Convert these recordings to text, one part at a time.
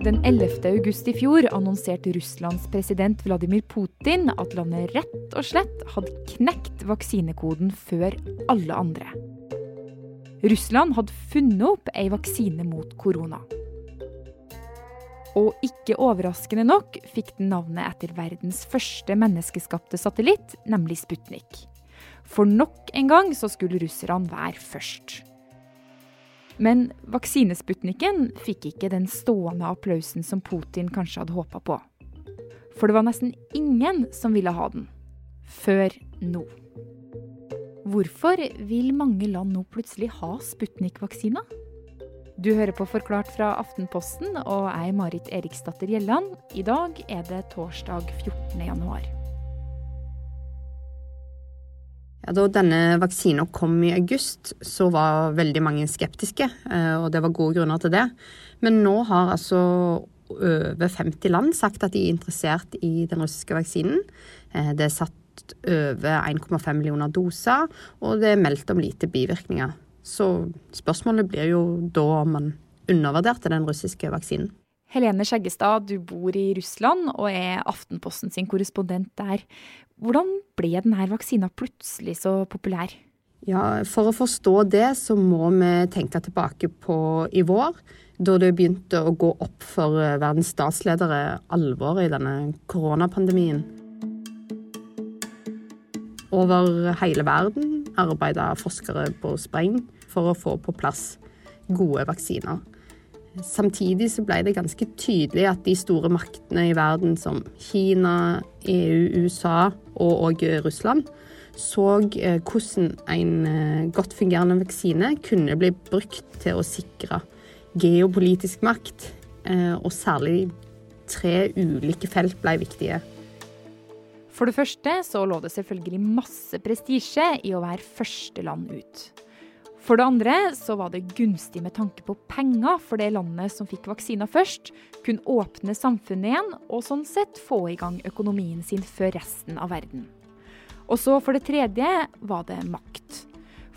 Den 11. august i fjor annonserte Russlands president Vladimir Putin at landet rett og slett hadde knekt vaksinekoden før alle andre. Russland hadde funnet opp ei vaksine mot korona. Og ikke overraskende nok fikk den navnet etter verdens første menneskeskapte satellitt, nemlig Sputnik. For nok en gang så skulle russerne være først. Men vaksinesputniken fikk ikke den stående applausen som Putin kanskje hadde håpa på. For det var nesten ingen som ville ha den. Før nå. Hvorfor vil mange land nå plutselig ha Sputnik-vaksina? Du hører på Forklart fra Aftenposten, og jeg er Marit Eriksdatter Gjelland. I dag er det torsdag 14. januar. Ja, da denne vaksina kom i august, så var veldig mange skeptiske, eh, og det var gode grunner til det. Men nå har altså over 50 land sagt at de er interessert i den russiske vaksinen. Eh, det er satt over 1,5 millioner doser, og det er meldt om lite bivirkninger. Så spørsmålet blir jo da om man undervurderte den russiske vaksinen. Helene Skjeggestad, du bor i Russland og er Aftenposten sin korrespondent der. Hvordan ble denne vaksina plutselig så populær? Ja, For å forstå det, så må vi tenke tilbake på i vår, da det begynte å gå opp for eh, verdens statsledere alvoret i denne koronapandemien. Over hele verden arbeider forskere på spreng for å få på plass gode vaksiner. Samtidig så ble det ganske tydelig at de store maktene i verden som Kina, EU, USA og òg Russland så eh, hvordan en eh, godt fungerende vaksine kunne bli brukt til å sikre geopolitisk makt, eh, og særlig tre ulike felt ble viktige. For det første så lå det selvfølgelig masse prestisje i å være første land ut. For det andre så var det gunstig med tanke på penger for det landet som fikk vaksina først, kunne åpne samfunnet igjen og sånn sett få i gang økonomien sin før resten av verden. Og så for det tredje var det makt.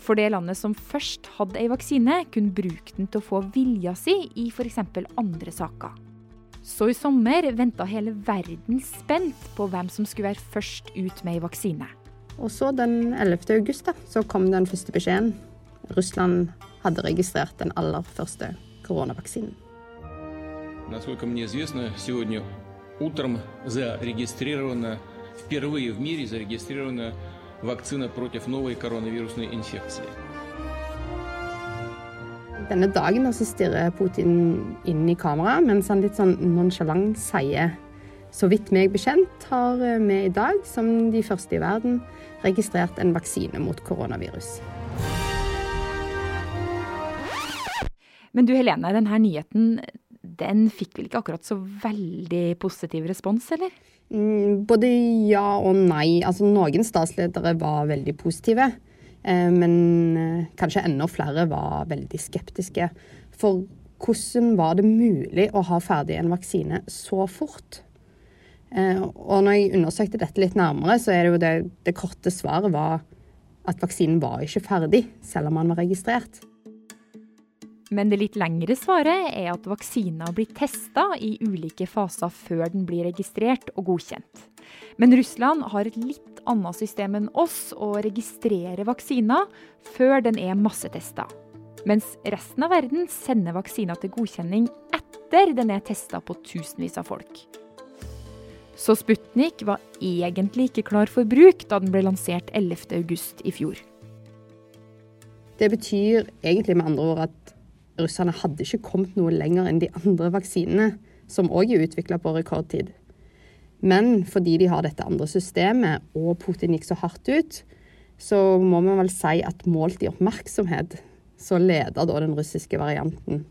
For det landet som først hadde ei vaksine, kunne bruke den til å få vilja si i f.eks. andre saker. Så i sommer venta hele verden spent på hvem som skulle være først ut med ei vaksine. Og så den 11. august da, så kom den første beskjeden. Russland hadde registrert den aller første koronavaksinen. Насколько мне известно, сегодня утром зарегистрирована, впервые в мире зарегистрирована вакцина против новой коронавирусной инфекции. Denne dagen så stirrer Putin inn i kamera mens han litt sånn nonsjalant sier så vidt meg bekjent har vi i dag, som de første i verden, registrert en vaksine mot koronavirus. Men du Helene, denne nyheten den fikk vel ikke akkurat så veldig positiv respons, eller? Mm, både ja og nei. Altså noen statsledere var veldig positive. Eh, men eh, kanskje enda flere var veldig skeptiske. For hvordan var det mulig å ha ferdig en vaksine så fort? Eh, og når jeg undersøkte dette litt nærmere, så er det jo det, det korte svaret var at vaksinen var ikke ferdig, selv om den var registrert. Men det litt lengre svaret er at vaksina blir testa i ulike faser før den blir registrert og godkjent. Men Russland har et litt annet system enn oss å registrere vaksiner før den er massetesta. Mens resten av verden sender vaksiner til godkjenning etter den er testa på tusenvis av folk. Så Sputnik var egentlig ikke klar for bruk da den ble lansert 11.8 i fjor. Det betyr egentlig med andre ord at russerne hadde ikke kommet noe lenger enn de andre vaksinene, som òg er utvikla på rekordtid. Men fordi de har dette andre systemet, og Putin gikk så hardt ut, så må vi vel si at målt i oppmerksomhet, så leder da den russiske varianten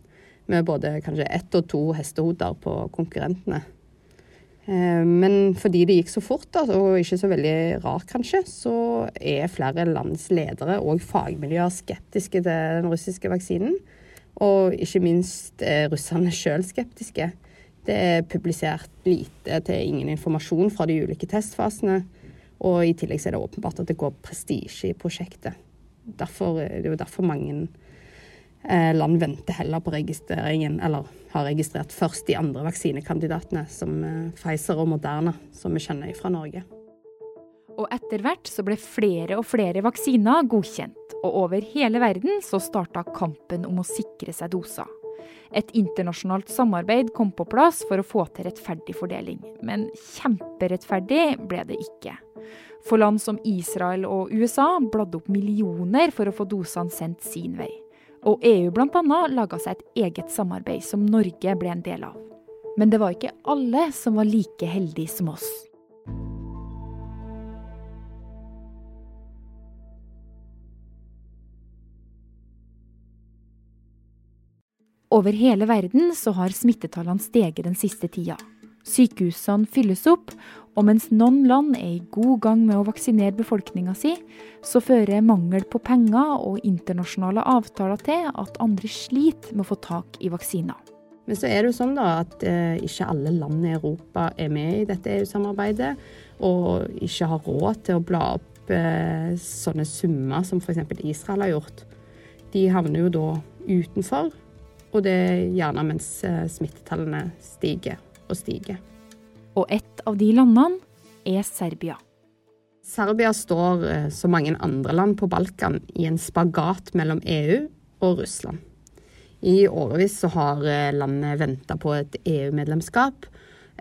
med både kanskje ett og to hestehoder på konkurrentene. Eh, men fordi det gikk så fort, og ikke så veldig rart kanskje, så er flere lands ledere og fagmiljøer skeptiske til den russiske vaksinen. Og ikke minst er russerne sjøl skeptiske. Det er publisert lite til ingen informasjon fra de ulike testfasene. Og i tillegg er det åpenbart at det går prestisje i prosjektet. Derfor, det er jo derfor mange eh, land venter heller på registreringen, eller har registrert først de andre vaksinekandidatene, som eh, Pfizer og Moderna, som vi kjenner fra Norge. Og etter hvert så ble flere og flere vaksiner godkjent, og over hele verden så starta kampen om å sikre seg doser. Et internasjonalt samarbeid kom på plass for å få til rettferdig fordeling, men kjemperettferdig ble det ikke. For land som Israel og USA bladde opp millioner for å få dosene sendt sin vei. Og EU bl.a. laga seg et eget samarbeid som Norge ble en del av. Men det var ikke alle som var like heldige som oss. Over hele verden så har smittetallene steget den siste tida. Sykehusene fylles opp, og mens noen land er i god gang med å vaksinere befolkninga si, så fører mangel på penger og internasjonale avtaler til at andre sliter med å få tak i vaksiner. Men så er det jo sånn da at eh, ikke alle land i Europa er med i dette EU-samarbeidet, og ikke har råd til å bla opp eh, sånne summer som f.eks. Israel har gjort. De havner jo da utenfor og det er gjerne mens eh, smittetallene stiger og stiger. Og et av de landene er Serbia. Serbia står, eh, som mange andre land på Balkan, i en spagat mellom EU og Russland. I årevis så har eh, landet venta på et EU-medlemskap.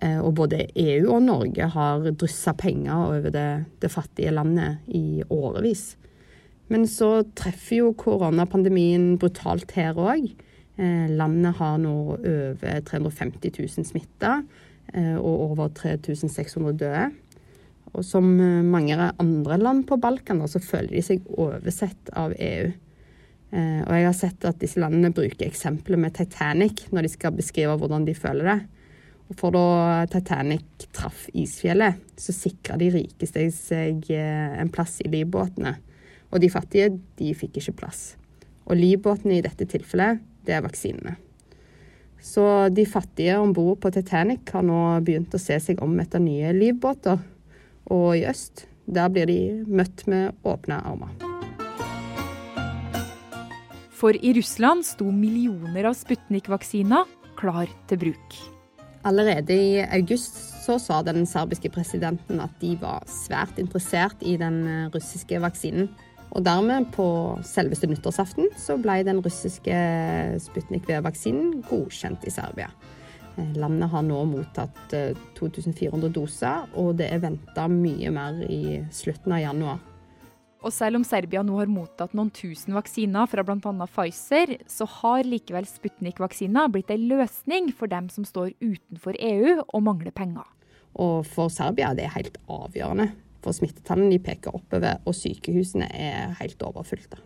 Og både EU og Norge har dryssa penger over det, det fattige landet i årevis. Men så treffer jo koronapandemien brutalt her òg. Eh, landet har nå over 350 000 smitta eh, og over 3600 døde. Og som eh, mange andre land på Balkan så føler de seg oversett av EU. Og jeg har sett at disse landene bruker eksempler med Titanic når de skal beskrive hvordan de føler det. Og for da Titanic traff isfjellet, så sikra de rikeste seg en plass i livbåtene. Og de fattige, de fikk ikke plass. Og livbåtene i dette tilfellet, det er vaksinene. Så de fattige om bord på Titanic har nå begynt å se seg om etter nye livbåter. Og i øst, der blir de møtt med åpne armer. For i Russland sto millioner av Sputnik-vaksiner klar til bruk. Allerede i august så sa den serbiske presidenten at de var svært interessert i den russiske vaksinen. Og dermed, på selveste nyttårsaften, så ble den russiske Sputnik V-vaksinen godkjent i Serbia. Eh, landet har nå mottatt 2400 eh, doser, og det er venta mye mer i slutten av januar. Og selv om Serbia nå har mottatt noen tusen vaksiner fra bl.a. Pfizer, så har likevel Sputnik-vaksina blitt en løsning for dem som står utenfor EU og mangler penger. Og for Serbia er det helt avgjørende. For smittetallene peker oppover, og sykehusene er helt overfylte.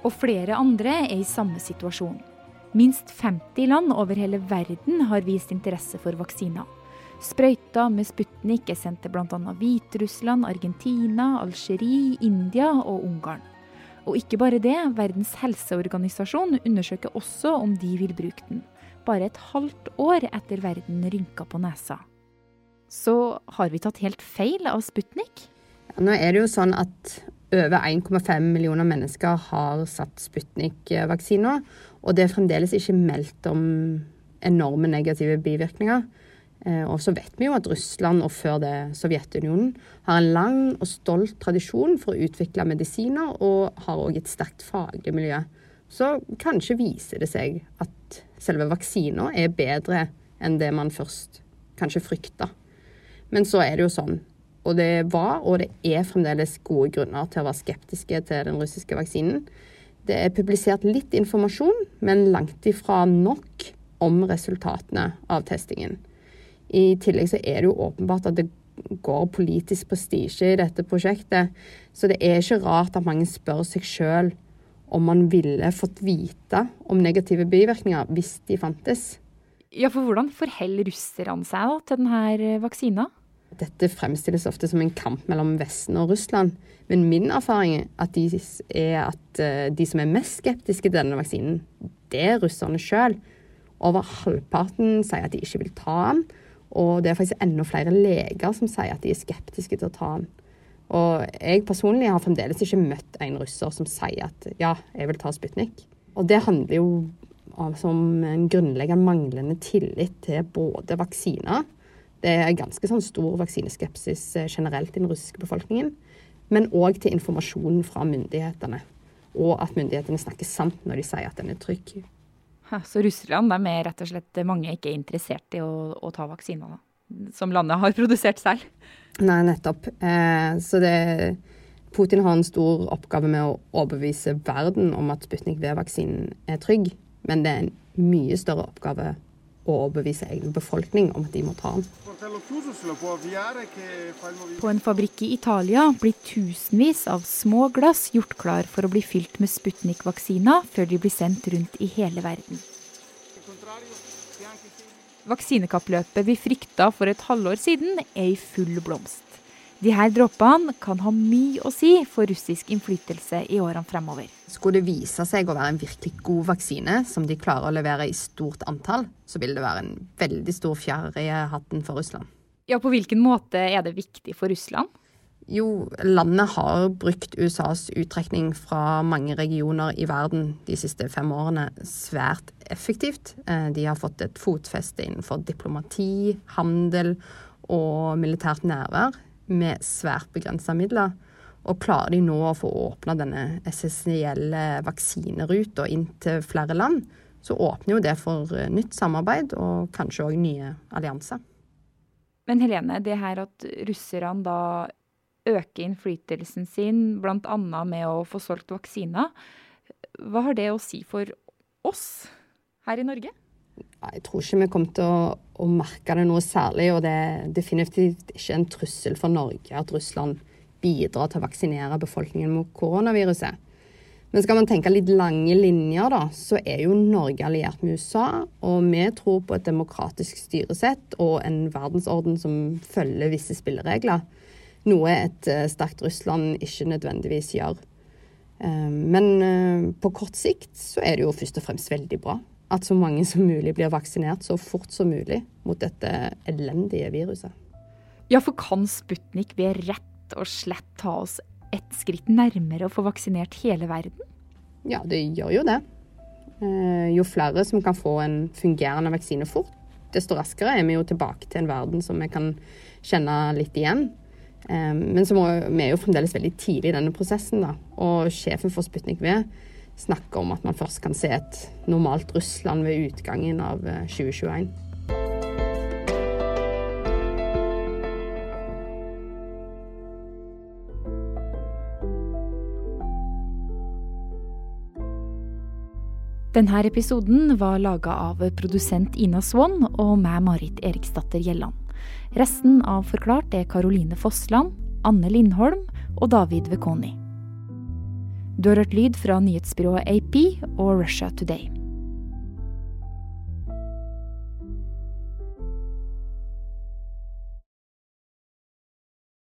Og flere andre er i samme situasjon. Minst 50 land over hele verden har vist interesse for vaksiner. Sprøyta med Sputnik er sendt til bl.a. Hviterussland, Argentina, Algerie, India og Ungarn. Og ikke bare det, Verdens helseorganisasjon undersøker også om de vil bruke den. Bare et halvt år etter verden rynka på nesa så har vi tatt helt feil av Sputnik? Nå er det jo sånn at over 1,5 millioner mennesker har satt Sputnik-vaksiner. Og det er fremdeles ikke meldt om enorme negative bivirkninger. Eh, og så vet vi jo at Russland, og før det Sovjetunionen, har en lang og stolt tradisjon for å utvikle medisiner, og har òg et sterkt faglig miljø. Så kanskje viser det seg at selve vaksiner er bedre enn det man først kanskje frykta. Men så er det jo sånn, og det var og det er fremdeles gode grunner til å være skeptiske til den russiske vaksinen. Det er publisert litt informasjon, men langt ifra nok om resultatene av testingen. I tillegg så er det jo åpenbart at det går politisk prestisje i dette prosjektet, så det er ikke rart at mange spør seg sjøl om man ville fått vite om negative bivirkninger hvis de fantes. Ja, for hvordan forholder russerne seg da, til denne vaksina? Dette fremstilles ofte som en kamp mellom Vesten og Russland. Men min erfaring at de er at eh, de som er mest skeptiske til denne vaksinen, det er russerne sjøl. Over halvparten sier at de ikke vil ta den. Og det er faktisk enda flere leger som sier at de er skeptiske til å ta den. Og jeg personlig har fremdeles ikke møtt en russer som sier at ja, jeg vil ta Sputnik. Og det handler jo om en grunnleggende manglende tillit til både vaksiner Det er ganske sånn stor vaksineskepsis eh, generelt i den russiske befolkningen. Men òg til informasjonen fra myndighetene. Og at myndighetene snakker sant når de sier at den er trygg. Så Russland er er rett og slett mange ikke er interessert i å, å ta vaksiner, som landet har produsert selv? Nei, nettopp. Eh, så det Putin har en stor oppgave med å overbevise verden om at Sputnik V-vaksinen er trygg, men det er en mye større oppgave å overbevise egen befolkning om at de må ta den. På en fabrikk i Italia blir tusenvis av små glass gjort klar for å bli fylt med Sputnik-vaksiner før de blir sendt rundt i hele verden. Vaksinekappløpet vi frykta for et halvår siden, er i full blomst. De her dråpene kan ha mye å si for russisk innflytelse i årene fremover. Skulle det vise seg å være en virkelig god vaksine, som de klarer å levere i stort antall, så vil det være en veldig stor fjær i hatten for Russland. Ja, På hvilken måte er det viktig for Russland? Jo, landet har brukt USAs uttrekning fra mange regioner i verden de siste fem årene svært effektivt. Eh, de har fått et fotfeste innenfor diplomati, handel og militært nærvær med svært begrensa midler. Og klarer de nå å få åpna denne essensielle vaksineruta inn til flere land, så åpner jo det for eh, nytt samarbeid og kanskje òg nye allianser. Men Helene, det her at russerne da øker innflytelsen sin, bl.a. med å få solgt vaksiner. Hva har det å si for oss her i Norge? Jeg tror ikke vi kommer til å, å merke det noe særlig. Og det er definitivt ikke en trussel for Norge at Russland bidrar til å vaksinere befolkningen mot koronaviruset. Men skal man tenke litt lange linjer, da, så er jo Norge alliert med USA. Og vi tror på et demokratisk styresett og en verdensorden som følger visse spilleregler. Noe et eh, sterkt Russland ikke nødvendigvis gjør. Eh, men eh, på kort sikt så er det jo først og fremst veldig bra at så mange som mulig blir vaksinert så fort som mulig mot dette elendige viruset. Ja, for kan Sputnik ved rett og slett ta oss et skritt nærmere å få vaksinert hele verden? Ja, det gjør jo det. Jo flere som kan få en fungerende vaksine fort, desto raskere er vi jo tilbake til en verden som vi kan kjenne litt igjen. Men så må, vi er jo fremdeles veldig tidlig i denne prosessen, da. Og sjefen for Sputnik V snakker om at man først kan se et normalt Russland ved utgangen av 2021. Eh, Denne episoden var laga av produsent Ina Swann og meg, Marit Eriksdatter Gjelland. Resten av Forklart er Caroline Fossland, Anne Lindholm og David Vekoni. Du har hørt lyd fra nyhetsbyrået AP og Russia Today.